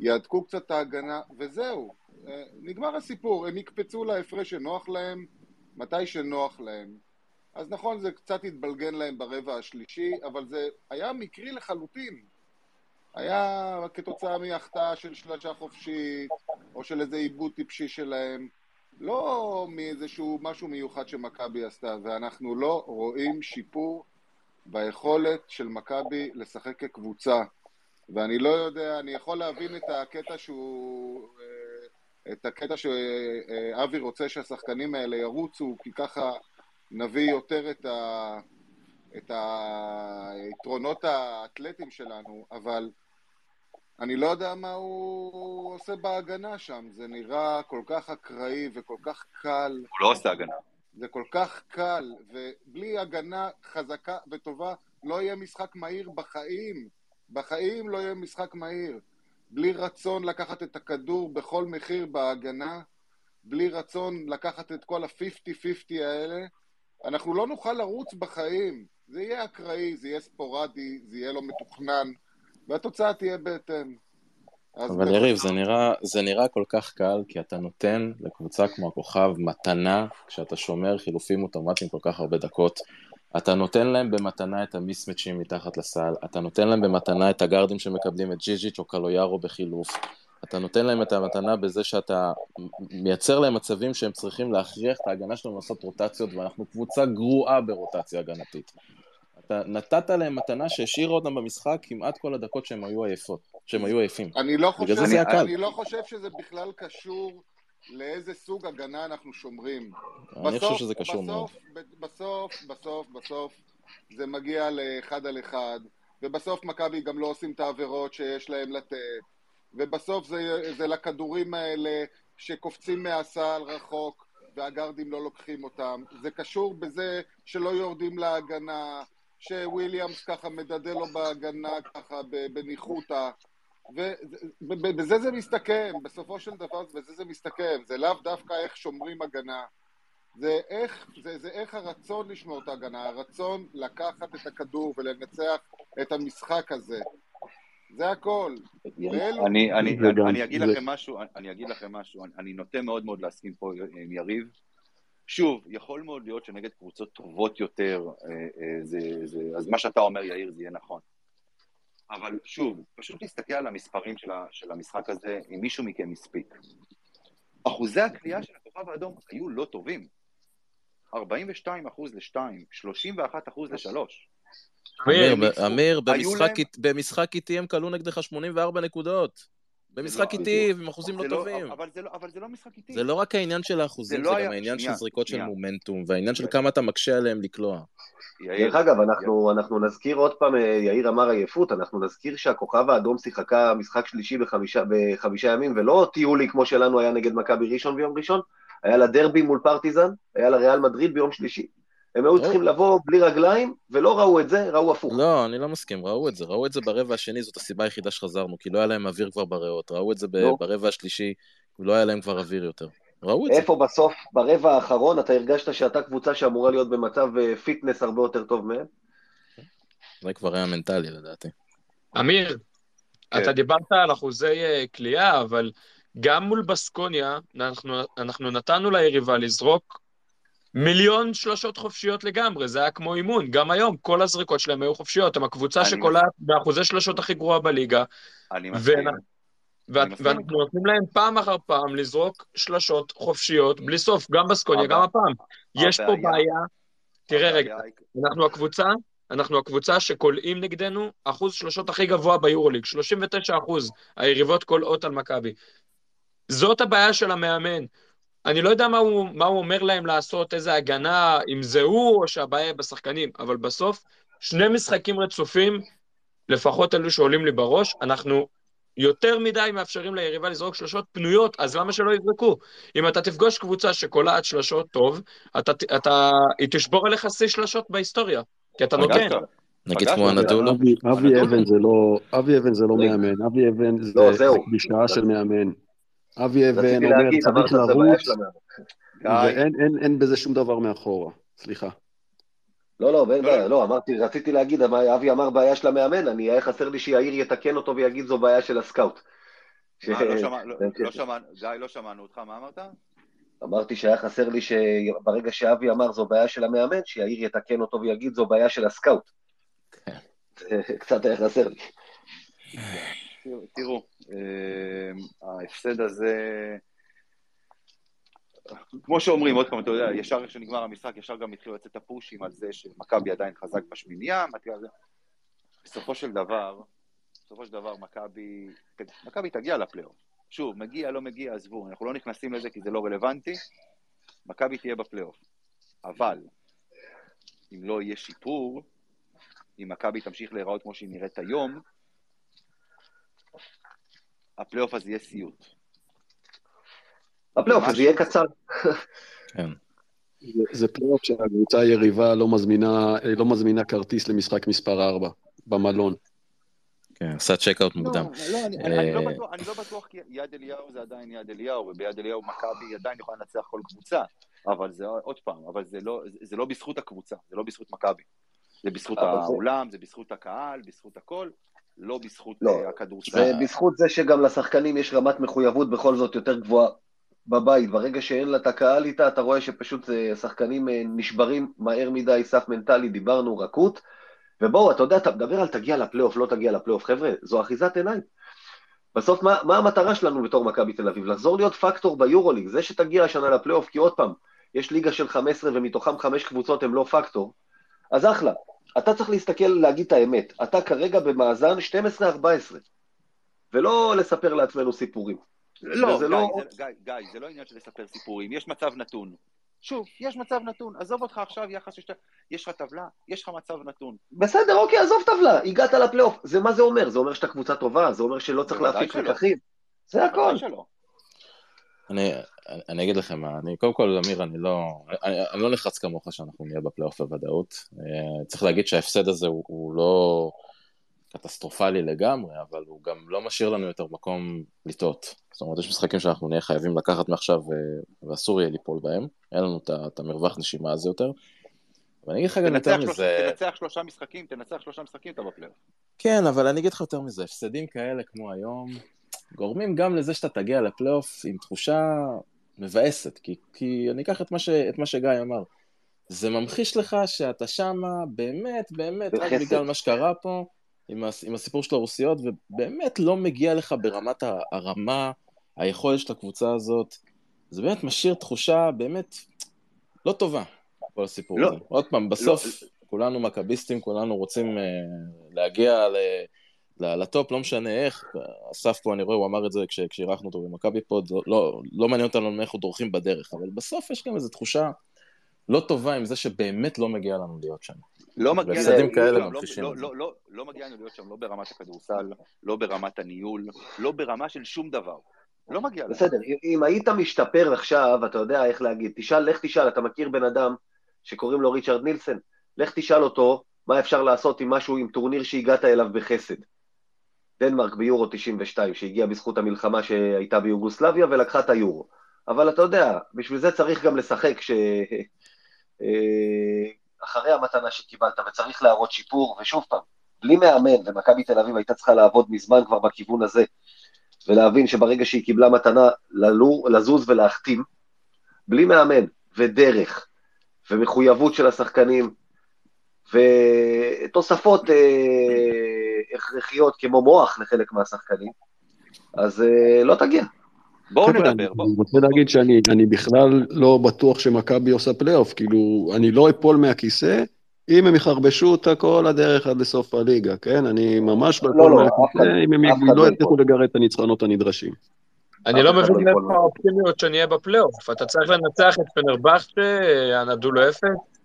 S7: יהדקו קצת את ההגנה, וזהו. אה, נגמר הסיפור. הם יקפצו להפרש שנוח להם, מתי שנוח להם. אז נכון, זה קצת התבלגן להם ברבע השלישי, אבל זה היה מקרי לחלוטין. היה כתוצאה מהחטאה של שלושה חופשית, או של איזה עיבוד טיפשי שלהם. לא מאיזשהו משהו מיוחד שמכבי עשתה, ואנחנו לא רואים שיפור ביכולת של מכבי לשחק כקבוצה. ואני לא יודע, אני יכול להבין את הקטע שהוא... אה, את הקטע שאבי רוצה שהשחקנים האלה ירוצו, כי ככה נביא יותר את, ה... את היתרונות האתלטיים שלנו, אבל אני לא יודע מה הוא עושה בהגנה שם, זה נראה כל כך אקראי וכל כך קל.
S2: הוא לא עושה הגנה.
S7: זה כל כך קל, ובלי הגנה חזקה וטובה לא יהיה משחק מהיר בחיים. בחיים לא יהיה משחק מהיר. בלי רצון לקחת את הכדור בכל מחיר בהגנה, בלי רצון לקחת את כל ה-50-50 האלה, אנחנו לא נוכל לרוץ בחיים. זה יהיה אקראי, זה יהיה ספורדי, זה יהיה לא מתוכנן, והתוצאה תהיה בהתאם.
S3: אבל יריב, זה נראה, זה נראה כל כך קל, כי אתה נותן לקבוצה כמו הכוכב מתנה, כשאתה שומר חילופים אוטומטיים כל כך הרבה דקות. אתה נותן להם במתנה את המיסמצ'ים מתחת לסל, אתה נותן להם במתנה את הגארדים שמקבלים את ג'יג'יץ' או קלויארו בחילוף, אתה נותן להם את המתנה בזה שאתה מייצר להם מצבים שהם צריכים להכריח את ההגנה שלנו לעשות רוטציות, ואנחנו קבוצה גרועה ברוטציה הגנתית. אתה נתת להם מתנה שהשאירה אותם במשחק כמעט כל הדקות שהם היו עייפות, שהם היו עייפים.
S7: אני לא חושב,
S3: קל.
S7: אני לא חושב שזה בכלל קשור לאיזה סוג הגנה אנחנו שומרים.
S3: אני חושב שזה קשור מאוד.
S7: בסוף, בסוף, בסוף, בסוף, זה מגיע לאחד על אחד, ובסוף מכבי גם לא עושים את העבירות שיש להם לתת, ובסוף זה, זה לכדורים האלה שקופצים מהסל רחוק, והגרדים לא לוקחים אותם. זה קשור בזה שלא יורדים להגנה, שוויליאמס ככה מדדה לו בהגנה ככה בניחותא. ובזה זה מסתכם, בסופו של דבר בזה זה מסתכם, זה לאו דווקא איך שומרים הגנה, זה איך, זה, זה איך הרצון לשמור את ההגנה, הרצון לקחת את הכדור ולנצח את המשחק הזה. זה הכל.
S2: אני, אני, אני, אני אגיד לכם משהו, אני אגיד לכם משהו, אני נוטה מאוד מאוד להסכים פה עם יריב. שוב, יכול מאוד להיות שנגד קבוצות טובות יותר, אה, אה, זה, זה, אז מה שאתה אומר, יאיר, זה יהיה נכון. אבל שוב, פשוט להסתכל על המספרים של, ה, של המשחק הזה, אם מישהו מכם הספיק. אחוזי הקליעה של הכוכב האדום היו לא טובים. 42 אחוז ל-2, 31 אחוז ל-3.
S3: אמיר, במשחק איתי הם כלו נגדך 84 נקודות. במשחק
S2: לא-
S3: איטי, עם אחוזים לא
S2: זה
S3: טובים.
S2: אבל זה לא- לא משחק איטי.
S3: זה לא רק העניין של האחוזים,
S2: זה לא
S3: גם העניין של זריקות של. מומנטום, והעניין של כמה אתה מקשה עליהם לקלוע.
S2: יאיר,
S6: דרך אגב, אנחנו, אנחנו נזכיר עוד פעם, אה, יאיר אמר עייפות, אנחנו נזכיר שהכוכב האדום שיחקה משחק שלישי בחמישה ימים, ולא טיולי כמו שלנו היה נגד מכבי ראשון ביום ראשון, היה לה דרבי מול פרטיזן, היה לה ריאל מדריד ביום שלישי. הם היו
S3: לא.
S6: צריכים לבוא בלי רגליים, ולא ראו את זה, ראו הפוך.
S3: לא, אני לא מסכים, ראו את זה. ראו את זה ברבע השני, זאת הסיבה היחידה שחזרנו, כי לא היה להם אוויר כבר בריאות. ראו את זה
S6: לא.
S3: ברבע השלישי, לא היה להם כבר אוויר יותר. ראו את זה.
S6: איפה בסוף, ברבע האחרון, אתה הרגשת שאתה קבוצה שאמורה להיות במצב אה, fitness הרבה יותר טוב מהם?
S3: זה כבר היה מנטלי לדעתי.
S4: אמיר,
S2: כן.
S4: אתה דיברת על אחוזי אה, קליעה, אבל גם מול בסקוניה, אנחנו, אנחנו נתנו ליריבה לזרוק מיליון שלושות חופשיות לגמרי, זה היה כמו אימון. גם היום, כל הזריקות שלהם היו חופשיות. הם הקבוצה שקולעת באחוזי שלושות הכי גרועה בליגה,
S2: אני מסכים.
S4: ואנחנו. נותנים להם פעם אחר פעם לזרוק שלשות חופשיות בלי סוף, גם בסקוניה,
S2: הבע-
S4: גם הפעם. יש פה בעיה, תראה רגע, אנחנו הקבוצה, אנחנו הקבוצה שכולאים נגדנו אחוז שלושות הכי גבוה ביורוליג, 39 אחוז, היריבות כולאות על מכבי. זאת הבעיה של המאמן. אני לא יודע מה הוא, מה הוא אומר להם לעשות, איזה הגנה, אם זה הוא או שהבעיה היא בשחקנים, אבל בסוף, שני משחקים רצופים, לפחות אלו שעולים לי בראש, אנחנו יותר מדי מאפשרים ליריבה לזרוק שלשות פנויות, אז למה שלא יזרקו? אם אתה תפגוש קבוצה שקולעת שלשות טוב, אתה, אתה, היא תשבור עליך שיא שלשות בהיסטוריה, כי אתה נותן.
S3: נגיד כמו. הנדולו.
S5: אבי אבי
S2: הנדולו.
S5: אבן זה לא, אבי אבן זה לא. מאמן, אבי אבן זה
S6: לא.
S5: קלישאה של מאמן. אבי אבן אומר צריך לרוץ, ואין אין- אין בזה שום דבר מאחורה. סליחה.
S6: לא, לא, אין
S2: לא,
S6: בעיה, לא, אמרתי, רציתי להגיד, אבי אמר בעיה של המאמן, אני, היה חסר לי שיאיר יתקן אותו ויגיד זו בעיה של הסקאוט.
S2: לא שמע- לא-
S6: כן.
S2: לא שמענו, גיא, לא שמענו אותך, מה אמרת?
S6: אמרתי שהיה חסר לי שברגע שאבי אמר זו בעיה של המאמן, שיאיר יתקן אותו ויגיד זו בעיה של הסקאוט.
S3: כן.
S6: קצת היה חסר לי.
S2: תראו- ההפסד הזה, כמו שאומרים, עוד פעם, אתה יודע, ישר כשנגמר המשחק, ישר גם התחילו לצאת הפושים על זה שמכבי עדיין חזק בשמינייה. בסופו של דבר, בסופו של דבר מכבי, מכבי תגיע לפלייאוף. שוב, מגיע, לא מגיע, עזבו, אנחנו לא נכנסים לזה כי זה לא רלוונטי, מכבי תהיה בפלייאוף. אבל, אם לא יהיה שיפור, אם מכבי תמשיך להיראות כמו שהיא נראית היום, הפלייאוף הזה יהיה סיוט.
S6: הפלייאוף הזה יהיה קצר.
S3: כן.
S5: זה- זה פלייאוף שהקבוצה היריבה לא מזמינה, לא מזמינה כרטיס למשחק מספר 4 במלון.
S3: כן, עשה check-out מוקדם.
S2: לא, לא, אני, אני, לא
S3: אה,
S2: בטוח, אני לא בטוח כי יד אליהו זה עדיין יד אליהו, וביד אליהו מכבי עדיין יכולה לנצח כל קבוצה, אבל זה עוד פעם, אבל זה לא, לא בזכות הקבוצה, זה לא בזכות מכבי. זה בזכות האולם, זה בזכות הקהל, בזכות הכל, לא בזכות
S6: לא,
S2: אה, הכדורסל.
S6: זה בזכות זה שגם לשחקנים יש רמת מחויבות בכל זאת יותר גבוהה בבית. ברגע שאין לה את הקהל איתה, אתה רואה שפשוט אה, שחקנים אה, נשברים מהר מדי, סף מנטלי, דיברנו, רכות. ובואו, אתה יודע, אתה מדבר על תגיע לפלייאוף, לא תגיע לפלייאוף. חבר'ה, זו אחיזת עיניים. בסוף, מה, מה המטרה שלנו בתור מכבי תל אביב? לחזור להיות פקטור ביורוליג. זה שתגיע השנה לפלייאוף, כי עוד פעם, יש ליגה של 15 ומתוכם חמש קבוצות הם לא פקטור, אז אחלה. אתה צריך להסתכל, להגיד את האמת. אתה כרגע במאזן 12-14, ולא לספר לעצמנו סיפורים.
S2: לא, גיא,
S6: לא-
S2: זה, גיא, גיא, זה לא עניין של לספר סיפורים, יש מצב נתון. שוב, יש מצב נתון, עזוב אותך עכשיו יחס ששת... יש לך טבלה, יש לך מצב נתון.
S6: בסדר, אוקיי, עזוב טבלה, הגעת לפלייאוף. זה מה זה אומר? זה אומר שאתה קבוצה טובה, זה אומר שלא צריך להפיק. לקחים. זה הכל.
S3: אני, אני אגיד לכם מה, אני קודם כל, אמיר, אני לא, אני, אני לא נחרץ כמוך שאנחנו נהיה בפלייאוף בוודאות. אה, צריך להגיד שההפסד הזה הוא, הוא לא קטסטרופלי לגמרי, אבל הוא גם לא משאיר לנו יותר מקום לטעות. זאת אומרת, יש משחקים שאנחנו נהיה חייבים לקחת מעכשיו אה, ואסור יהיה ליפול בהם. אין לנו את את המרווח נשימה הזה יותר. ואני אגיד לך גם יותר מזה...
S2: תנצח שלושה משחקים, תנצח שלושה משחקים, אתה בפלייאוף.
S3: כן, אבל אני אגיד לך יותר מזה, הפסדים כאלה כמו היום, גורמים גם לזה שאתה תגיע לפלייאוף עם תחושה מבאסת, כי, כי אני אקח את מה, ש, את מה שגיא אמר. זה ממחיש לך שאתה שמה באמת, באמת, רק. בגלל מה שקרה פה, עם, הס, עם הסיפור של הרוסיות, ובאמת לא מגיע לך ברמת הרמה, היכולת של הקבוצה הזאת. זה באמת משאיר תחושה באמת לא טובה, כל הסיפור
S2: לא.
S3: הזה. עוד פעם, בסוף כולנו מכביסטים, כולנו רוצים uh, להגיע ל... לטופ, לא משנה איך, אסף פה, אני רואה, הוא אמר את זה כש- כשאירחנו אותו במכבי פוד, לא, לא, לא מעניין אותנו איך דורכים בדרך, אבל בסוף יש גם איזו תחושה לא טובה עם זה שבאמת לא מגיע לנו להיות שם.
S2: לא מגיע לנו-
S3: כאלה
S2: לא, לא,
S3: את זה.
S2: לא, לא, לא מגיע לנו להיות שם, לא ברמת הכדורסל, לא ברמת הניהול, לא ברמה של שום דבר. לא מגיע לנו.
S6: בסדר, אם, היית משתפר עכשיו, אתה יודע איך להגיד, תשאל, לך תשאל, אתה מכיר בן אדם שקוראים לו ריצ'רד נילסון? לך תשאל אותו מה אפשר לעשות עם משהו, עם טורניר שהגעת אליו בחסד. דנמרק ביורו 92, שהגיע בזכות המלחמה שהייתה ביוגוסלביה ולקחה את היורו. אבל אתה יודע, בשביל זה צריך גם לשחק ש... אה, אחרי המתנה שקיבלת, וצריך להראות שיפור, ושוב פעם, בלי מאמן, ומכבי תל אביב הייתה צריכה לעבוד מזמן כבר בכיוון הזה, ולהבין שברגע שהיא קיבלה מתנה ללור, לזוז ולהחתים, בלי מאמן ודרך ומחויבות של השחקנים ותוספות אה, הכרחיות כמו מוח לחלק מהשחקנים, אז אה, לא תגיע.
S2: בואו נדבר,
S5: אני
S2: בואו.
S5: רוצה להגיד שאני אני בכלל לא בטוח שמכבי עושה פלייאוף, כאילו, אני לא אפול מהכיסא אם הם יחרבשו אותה כל הדרך עד לסוף הליגה, כן? אני ממש לא
S6: לא, לא,
S5: מהכיסא אם הם לא
S6: לא
S5: יצליחו. לגרד את הניצחונות הנדרשים.
S4: אני לא מבין
S6: לא מזה.
S4: האופטימיות שנהיה בפלייאוף. אתה צריך לנצח את פנרבכצ'ה, הנדולו אפס.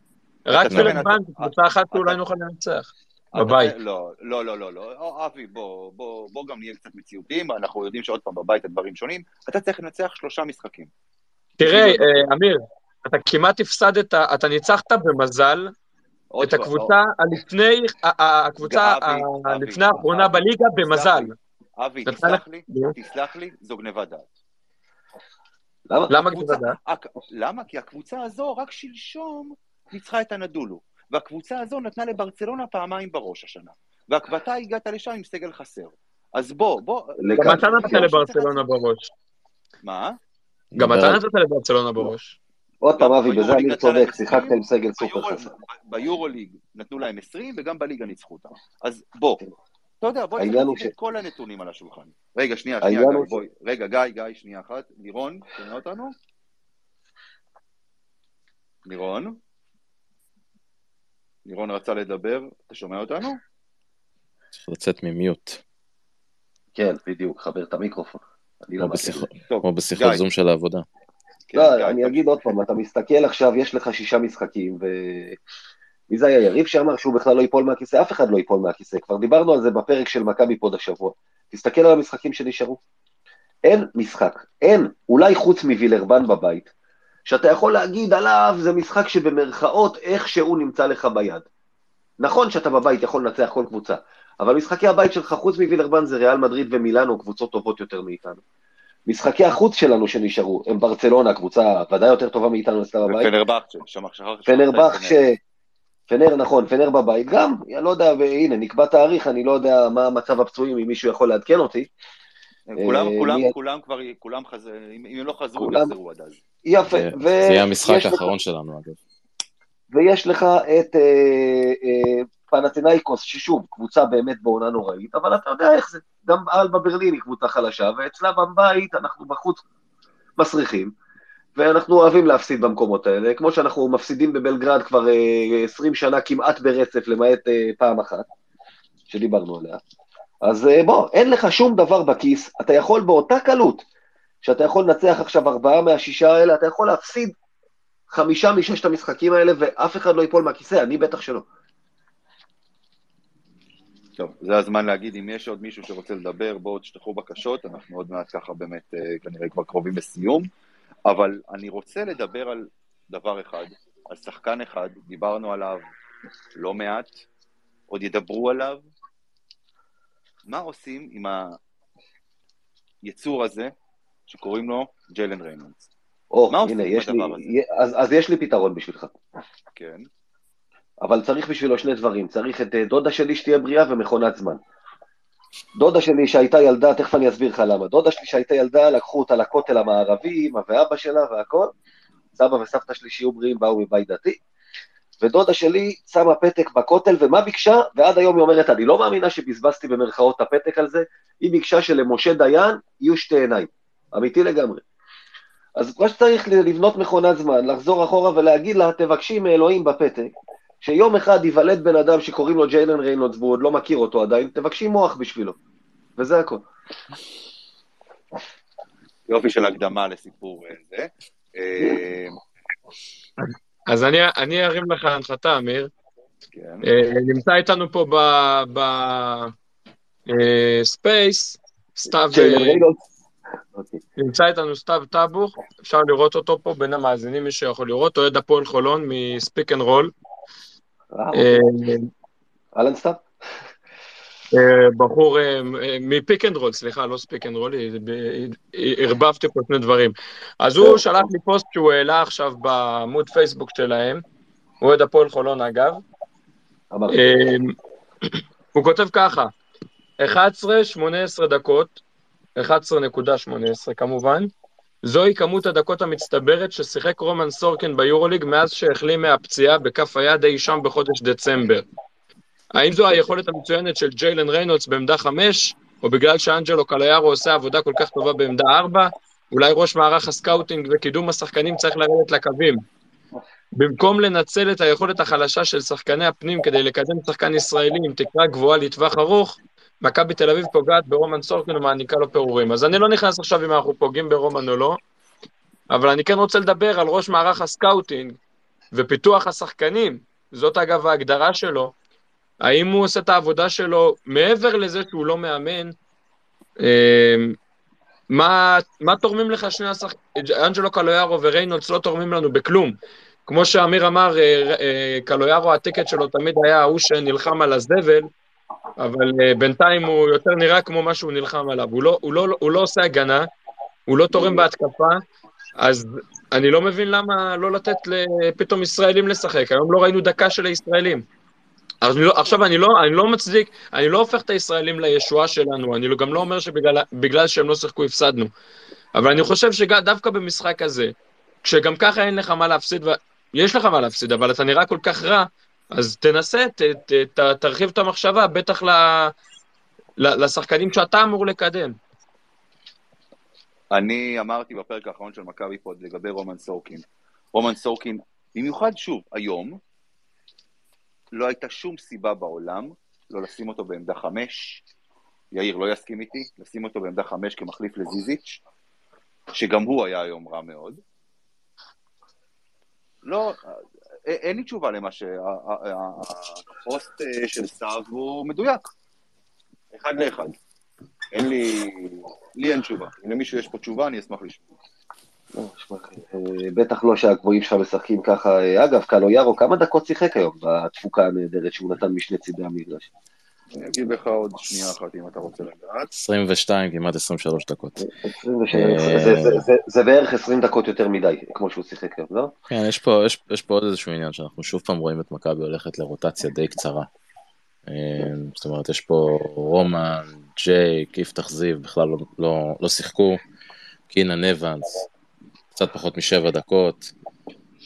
S4: רק
S2: לנצח-
S4: קבוצה אחת שאולי נוכל לנצח. בבית.
S2: לא, לא, לא, לא, לא. אבי, בוא, בוא, בוא גם נהיה קצת מציאותיים, אנחנו יודעים שעוד פעם בבית הדברים שונים. אתה צריך לנצח שלושה משחקים.
S4: תראה, אה, אמיר, אתה כמעט הפסדת, אתה ניצחת במזל את הקבוצה הלפני, הקבוצה
S2: אבי,
S4: ה-
S2: אבי,
S4: לפני האחרונה בליגה במזל.
S2: אבי, תסלח
S4: לך-
S2: לי. תסלח לי, זו גניבת דעת.
S6: למה?
S4: גניבת דעת?
S2: למה? כי הקבוצה הזו רק שלשום ניצחה את הנדולו, והקבוצה הזו נתנה לברצלונה פעמיים בראש השנה, ואתה הגעת לשם עם סגל חסר. אז בוא, בוא...
S4: גם. אתה נתת לברצלונה בראש.
S2: מה?
S4: גם אתה נתת לברצלונה בראש.
S6: עוד פעם, אבי, בזה אני צודק, שיחקת
S2: 20,
S6: עם סגל סופר
S2: ביורו-
S6: חסר.
S2: ביורוליג נתנו להם 20, וגם בליגה ניצחו אותם. אז בוא, אתה יודע, בוא נשים את כל הנתונים על השולחן. רגע, שנייה, שנייה, בואי. רגע, גיא, גיא, שנייה אחת. לירון, שומע אותנו? לירון? לירון רצה לדבר, אתה שומע אותנו?
S3: צריך לצאת ממיוט,
S6: כן, בדיוק, חבר את המיקרופון. אני
S3: כמו. בשיחות-. זום של העבודה.
S2: כן,
S6: לא, אני. אגיד עוד פעם, אתה מסתכל עכשיו, יש לך שישה משחקים, ו... מי זה היה יריב שאמר שהוא בכלל לא ייפול מהכיסא? אף אחד לא ייפול מהכיסא, כבר דיברנו על זה בפרק של מכבי pod השבוע. תסתכל על המשחקים שנשארו. אין משחק, אין, אולי חוץ מווילרבן בבית, שאתה יכול להגיד עליו, זה משחק שבמרכאות איכשהו נמצא לך ביד. נכון שאתה בבית יכול לנצח כל קבוצה, אבל משחקי הבית שלך חוץ מווילרבן זה ריאל מדריד ומילאנו, קבוצות טובות יותר מאיתנו. משחקי החוץ שלנו שנשארו, הם ברצלונה, קבוצה ודאי יותר טובה מאיתנו אצלה בבית.
S2: ופנרבכצ'ה, שם שכחת...
S6: פנרבך
S2: שכחת
S6: ש...
S2: את פנר.
S6: פנר, נכון, פנר בבית גם, אני לא יודע, והנה, נקבע תאריך, אני לא יודע מה מצב הפצועים, אם מישהו יכול לעדכן אותי.
S2: כולם,
S6: אה,
S2: כולם, כולם כבר, כולם חזרו, אם הם לא חזרו, יחזרו עד אז.
S6: יפה,
S3: זה
S6: ו...
S3: זה יהיה המשחק
S6: יש לך-
S3: האחרון שלנו, אגב.
S6: ויש לך את אה, אה, פנתנאיקוס, ששוב, קבוצה באמת בעונה נוראית, אבל אתה יודע איך זה, גם אלבה ברלין היא קבוצה חלשה, ואצלה בבית אנחנו בחוץ מסריחים, ואנחנו אוהבים להפסיד במקומות האלה, כמו שאנחנו מפסידים בבלגרד כבר אה, 20 שנה כמעט ברצף, למעט פעם אחת, שדיברנו עליה. אז אה, בוא, אין לך שום דבר בכיס, אתה יכול באותה קלות, שאתה יכול לנצח עכשיו ארבעה מהשישה האלה, אתה יכול להפסיד חמישה מששת המשחקים האלה, ואף אחד לא ייפול מהכיסא, אני בטח שלא.
S2: טוב, זה הזמן להגיד, אם יש עוד מישהו שרוצה לדבר, בואו תשלחו בקשות, אנחנו עוד מעט ככה באמת אה, כנראה כבר קרובים לסיום, אבל אני רוצה לדבר על דבר אחד, על שחקן אחד, דיברנו עליו לא מעט, עוד ידברו עליו, מה עושים עם היצור הזה, שקוראים לו ג'יילן ריינולדס,
S6: או,
S2: עושים
S6: הנה, יש לי? אז, אז יש לי פתרון בשבילך.
S2: כן,
S6: אבל צריך בשבילו שני דברים. צריך את אה, דודה שלי שתהיה בריאה ומכונת זמן. דודה שלי שהייתה ילדה, תכף אני אסביר לך למה. דודה שלי שהייתה ילדה, לקחו אותה לכותל המערבי, אמא ואבא שלה והכל. סבא וסבתא שלי שיהיו בריאים באו מבית דתי. ודודה שלי שמה פתק בכותל, ומה ביקשה? ועד היום היא אומרת, אני לא מאמינה שבזבזתי במרכאות את הפתק על זה, היא ביקשה שלמשה דיין יהיו שתי עיניים. אמיתי לגמרי. אז מה שצריך לבנות מכונת זמן, לחזור אחורה ולהגיד לה, תבקשי מאלוהים בפתק, שיום אחד ייוולד בן אדם שקוראים לו ג'יילן ריינולדס והוא עוד לא מכיר אותו עדיין, תבקשי מוח בשבילו. וזה הכל.
S2: יופי של הקדמה לסיפור אה, זה. אה,
S4: אז אני, אני ארים לך הנחתה, אמיר.
S2: כן,
S4: אה, נמצא איתנו פה בספייס, סתיו,
S6: ג'יילן
S4: אה.
S6: אוקיי.
S4: נמצא איתנו סתיו טאבוך, אפשר לראות אותו פה בין המאזינים, מי שיכול לראות, אוהד הפועל חולון מ speak and roll.
S6: אה,
S4: אה,
S6: אהלן סתיו?
S4: אה, בחור אה, אה, מ pick and roll, סליחה, לא speak and roll, ערבבתי פה שני דברים. אז הוא. שלח לי פוסט שהוא העלה עכשיו בעמוד פייסבוק שלהם, הוא אוהד הפועל חולון אגב. אה, הוא כותב ככה, 11-18 דקות, 11.18 כמובן, זוהי כמות הדקות המצטברת ששיחק רומן סורקין ביורוליג מאז שהחלים מהפציעה בכף היד אי שם בחודש דצמבר. האם זו היכולת המצוינת של ג'יילן ריינולדס בעמדה 5, או בגלל שאנג'לו קליירו עושה עבודה כל כך טובה בעמדה 4? אולי ראש מערך ה scouting וקידום השחקנים צריך לרדת לקווים. במקום לנצל את היכולת החלשה של שחקני הפנים כדי לקדם שחקן ישראלי עם תקרה גבוהה לטווח ארוך, מכבי תל אביב פוגעת ברומן סורקין ומעניקה לו פירורים. אז אני לא נכנס עכשיו אם אנחנו פוגעים ברומן או לא, אבל אני כן רוצה לדבר על ראש מערך ה scouting ופיתוח השחקנים, זאת אגב ההגדרה שלו, האם הוא עושה את העבודה שלו מעבר לזה שהוא לא מאמן, אה, מה, מה תורמים לך שני השחקנים, אנג'לו קלויארו וריינולדס לא תורמים לנו בכלום. כמו שאמיר אמר, אה, אה, קלויארו ה ticket שלו תמיד היה ההוא שנלחם על הזבל, אבל בינתיים הוא יותר נראה כמו מה שהוא נלחם עליו. הוא לא, הוא, לא, הוא לא עושה הגנה, הוא לא תורם בהתקפה, אז אני לא מבין למה לא לתת פתאום ישראלים לשחק. היום לא ראינו דקה של הישראלים. אני לא, עכשיו, אני לא, אני לא מצדיק, אני לא הופך את הישראלים לישועה שלנו, אני גם לא אומר שבגלל שהם לא שיחקו הפסדנו. אבל אני חושב שדווקא במשחק הזה, כשגם ככה אין לך מה להפסיד, יש לך מה להפסיד, אבל אתה נראה כל כך רע, אז תנסה, ת, ת, ת, תרחיב את המחשבה, בטח ל, ל, לשחקנים שאתה אמור לקדם.
S2: אני אמרתי בפרק האחרון של מכבי פוד לגבי רומן סורקין. רומן סורקין, במיוחד שוב, היום, לא הייתה שום סיבה בעולם לא לשים אותו בעמדה חמש, יאיר לא יסכים איתי, לשים אותו בעמדה חמש כמחליף לזיזיץ', שגם הוא היה היום רע מאוד. לא, אין לי תשובה למה שהפוסט של סתיו הוא מדויק. אחד לאחד. אין לי, לי אין תשובה. אם למישהו יש פה תשובה, אני אשמח לשמוע.
S6: לא, אה, בטח לא שהגבוהים שלך משחקים ככה. אה, אגב, קלו יארו, כמה דקות שיחק היום בתפוקה הנהדרת שהוא נתן משני צידי המגרש?
S2: אני אגיד לך עוד שנייה אחת אם אתה רוצה לדעת.
S3: 22, כמעט 23 דקות.
S6: 23, זה בערך 20 דקות יותר מדי, כמו שהוא שיחק היום, לא?
S3: כן, יש פה עוד איזשהו עניין שאנחנו שוב פעם רואים את מכבי הולכת לרוטציה די קצרה. אה, זאת אומרת, יש פה רומן, ג'ייק, יפתח זיו, בכלל לא, לא, לא שיחקו, קינן אבנס, קצת פחות משבע דקות,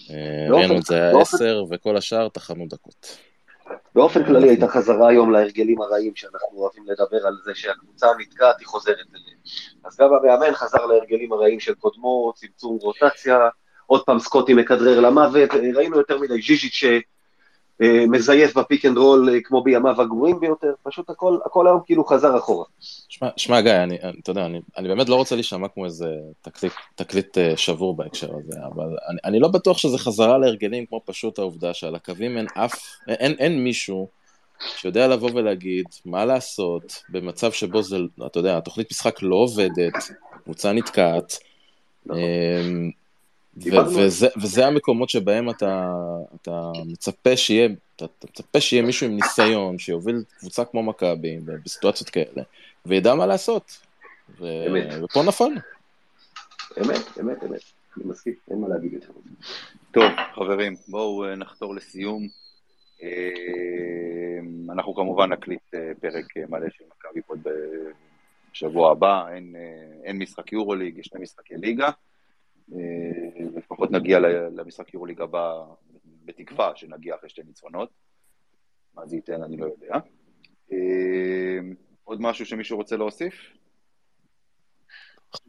S3: אה, ראינו את זה היה עשר, וכל השאר תחנו דקות.
S6: באופן כללי הייתה חזרה היום להרגלים הרעים שאנחנו אוהבים לדבר על זה שהקבוצה נתקעת, היא חוזרת אליהם. אז גם המאמן חזר להרגלים הרעים של קודמו, צמצום רוטציה, עוד פעם סקוטי מכדרר למוות, ראינו יותר מדי ז'יז'יץ' מזייף ב pick and roll אה, כמו בימיו הגרועים ביותר, פשוט הכל, הכל היום כאילו חזר אחורה.
S3: שמע, גיא, אני, אני, אתה יודע, אני, אני באמת לא רוצה להישמע כמו איזה תקליט, תקליט אה, שבור בהקשר הזה, אבל אני, אני לא בטוח שזה חזרה להרגלים כמו פשוט העובדה שעל הקווים אין אף, אין, אין מישהו שיודע לבוא ולהגיד מה לעשות במצב שבו זה, אתה יודע, התוכנית משחק לא עובדת, קבוצה נתקעת, נכון. אמ, וזה, וזה המקומות שבהם אתה, אתה מצפה שיהיה, אתה, אתה מצפה שיהיה מישהו עם ניסיון, שיוביל קבוצה כמו מכבי, בסיטואציות כאלה, וידע מה לעשות. ו... ופה נפלנו.
S6: אמת, אמת, אמת. אני מסכים, אין מה להגיד יותר.
S2: טוב, חברים, בואו אה, נחתור לסיום. אה, אנחנו כמובן נקליט אה, פרק מלא של מכבי פה בשבוע הבא, אין, אין משחק יורוליג, יש שני משחקי ליגה. לפחות נגיע למשחק יורוליג הבא בתקווה שנגיע אחרי שתי ניצחונות. מה זה ייתן אני לא יודע. אה, עוד משהו שמישהו רוצה להוסיף?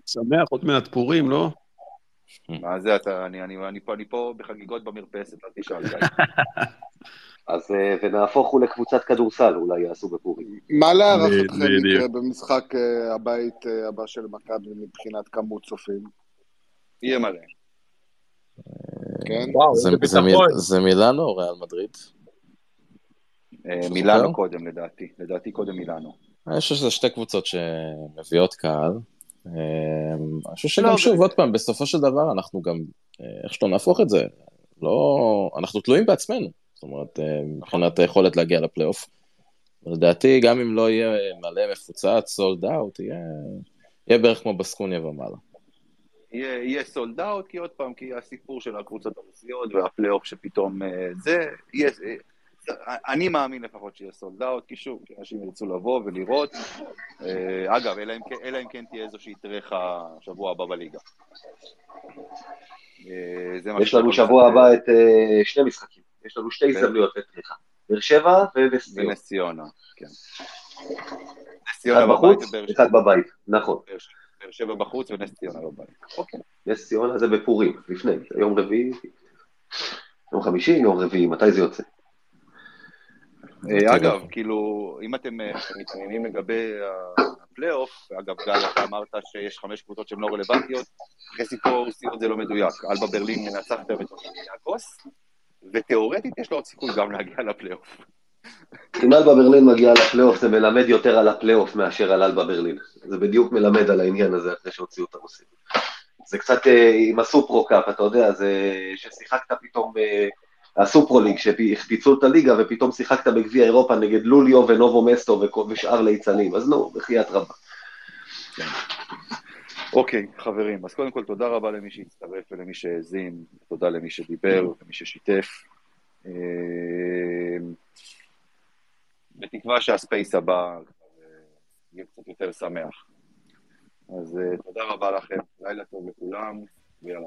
S5: שמח, עוד מעט פורים, לא?
S2: מה זה, אתה, אני, אני, אני, פה, אני פה בחגיגות במרפסת, אל תשאל.
S6: אז אה, ונהפוך הוא לקבוצת כדורסל, אולי יעשו בפורים.
S7: מה להערכתכם יקרה במשחק אה, הבית הבא של מכבי מבחינת כמות צופים?
S2: יהיה מלא.
S3: כן? זה מילאנו או ריאל מדריד?
S2: אה, מילאנו קודם לדעתי, לדעתי קודם מילאנו.
S3: אני חושב שזה שתי קבוצות שמביאות קהל. אה, אני חושב שגם לא, שוב, עוד פעם, בסופו של דבר אנחנו גם, אה, איך שלא נהפוך את זה, לא, אנחנו תלויים בעצמנו. זאת אומרת, מבחינת היכולת להגיע לפלייאוף. לדעתי, גם אם לא יהיה מלא מפוצץ, sold out, יהיה בערך כמו בסקוניה ומעלה.
S2: יהיה sold out, כי עוד פעם, כי הסיפור של הקבוצות הרוסיות והפלייאוף שפתאום אה, זה, יהיה, אה, אני מאמין לפחות שיהיה sold out, כי שוב, כי אנשים ירצו לבוא ולראות. אה, אגב, אלא אם, כן, אלא אם כן תהיה איזושהי טרחה שבוע הבא בליגה.
S6: יש לנו שבוע הבא את שני משחקים, יש לנו שתי הזדמנויות לטרחה. באר שבע ונס ציונה. כן. אחד בחוץ, אחד בבית, נכון.
S2: באר שבע בחוץ ונס ציונה בבית. אוקיי.
S6: נס ציונה זה בפורים, לפני, יום רביעי, יום חמישי, יום רביעי, מתי זה יוצא?
S2: אה, אגב, כאילו, אם אתם אה, מתעניינים לגבי הפלייאוף, אגב, גל, אתה אמרת שיש חמש קבוצות שהן לא רלוונטיות, אחרי סיפור סיום זה לא מדויק. אלבה ברלין מנצחת את אולימפיאקוס, ותיאורטית יש לו עוד סיכוי גם להגיע לפלייאוף.
S6: אם אלבה ברלין מגיעה לפלייאוף זה מלמד יותר על הפלייאוף מאשר על אלבה ברלין. זה בדיוק מלמד על העניין הזה אחרי שהוציאו את הרוסים. זה קצת אה, עם הסופרו-קאפ, אתה יודע, זה ששיחקת פתאום, אה, הסופרוליג, שהחפיצו את הליגה, ופתאום שיחקת בגביע אירופה נגד לולאו ונובו מסטו ושאר ליצנים, אז נו, בחייאת רבה.
S2: אוקיי, חברים, אז קודם כל תודה רבה למי שהצטרף ולמי שהאזין, תודה למי שדיבר, למי ששיתף. בתקווה שהספייס הבא יהיה קצת יותר שמח. אז אה, תודה רבה לכם, לילה טוב לכולם, ויאללה.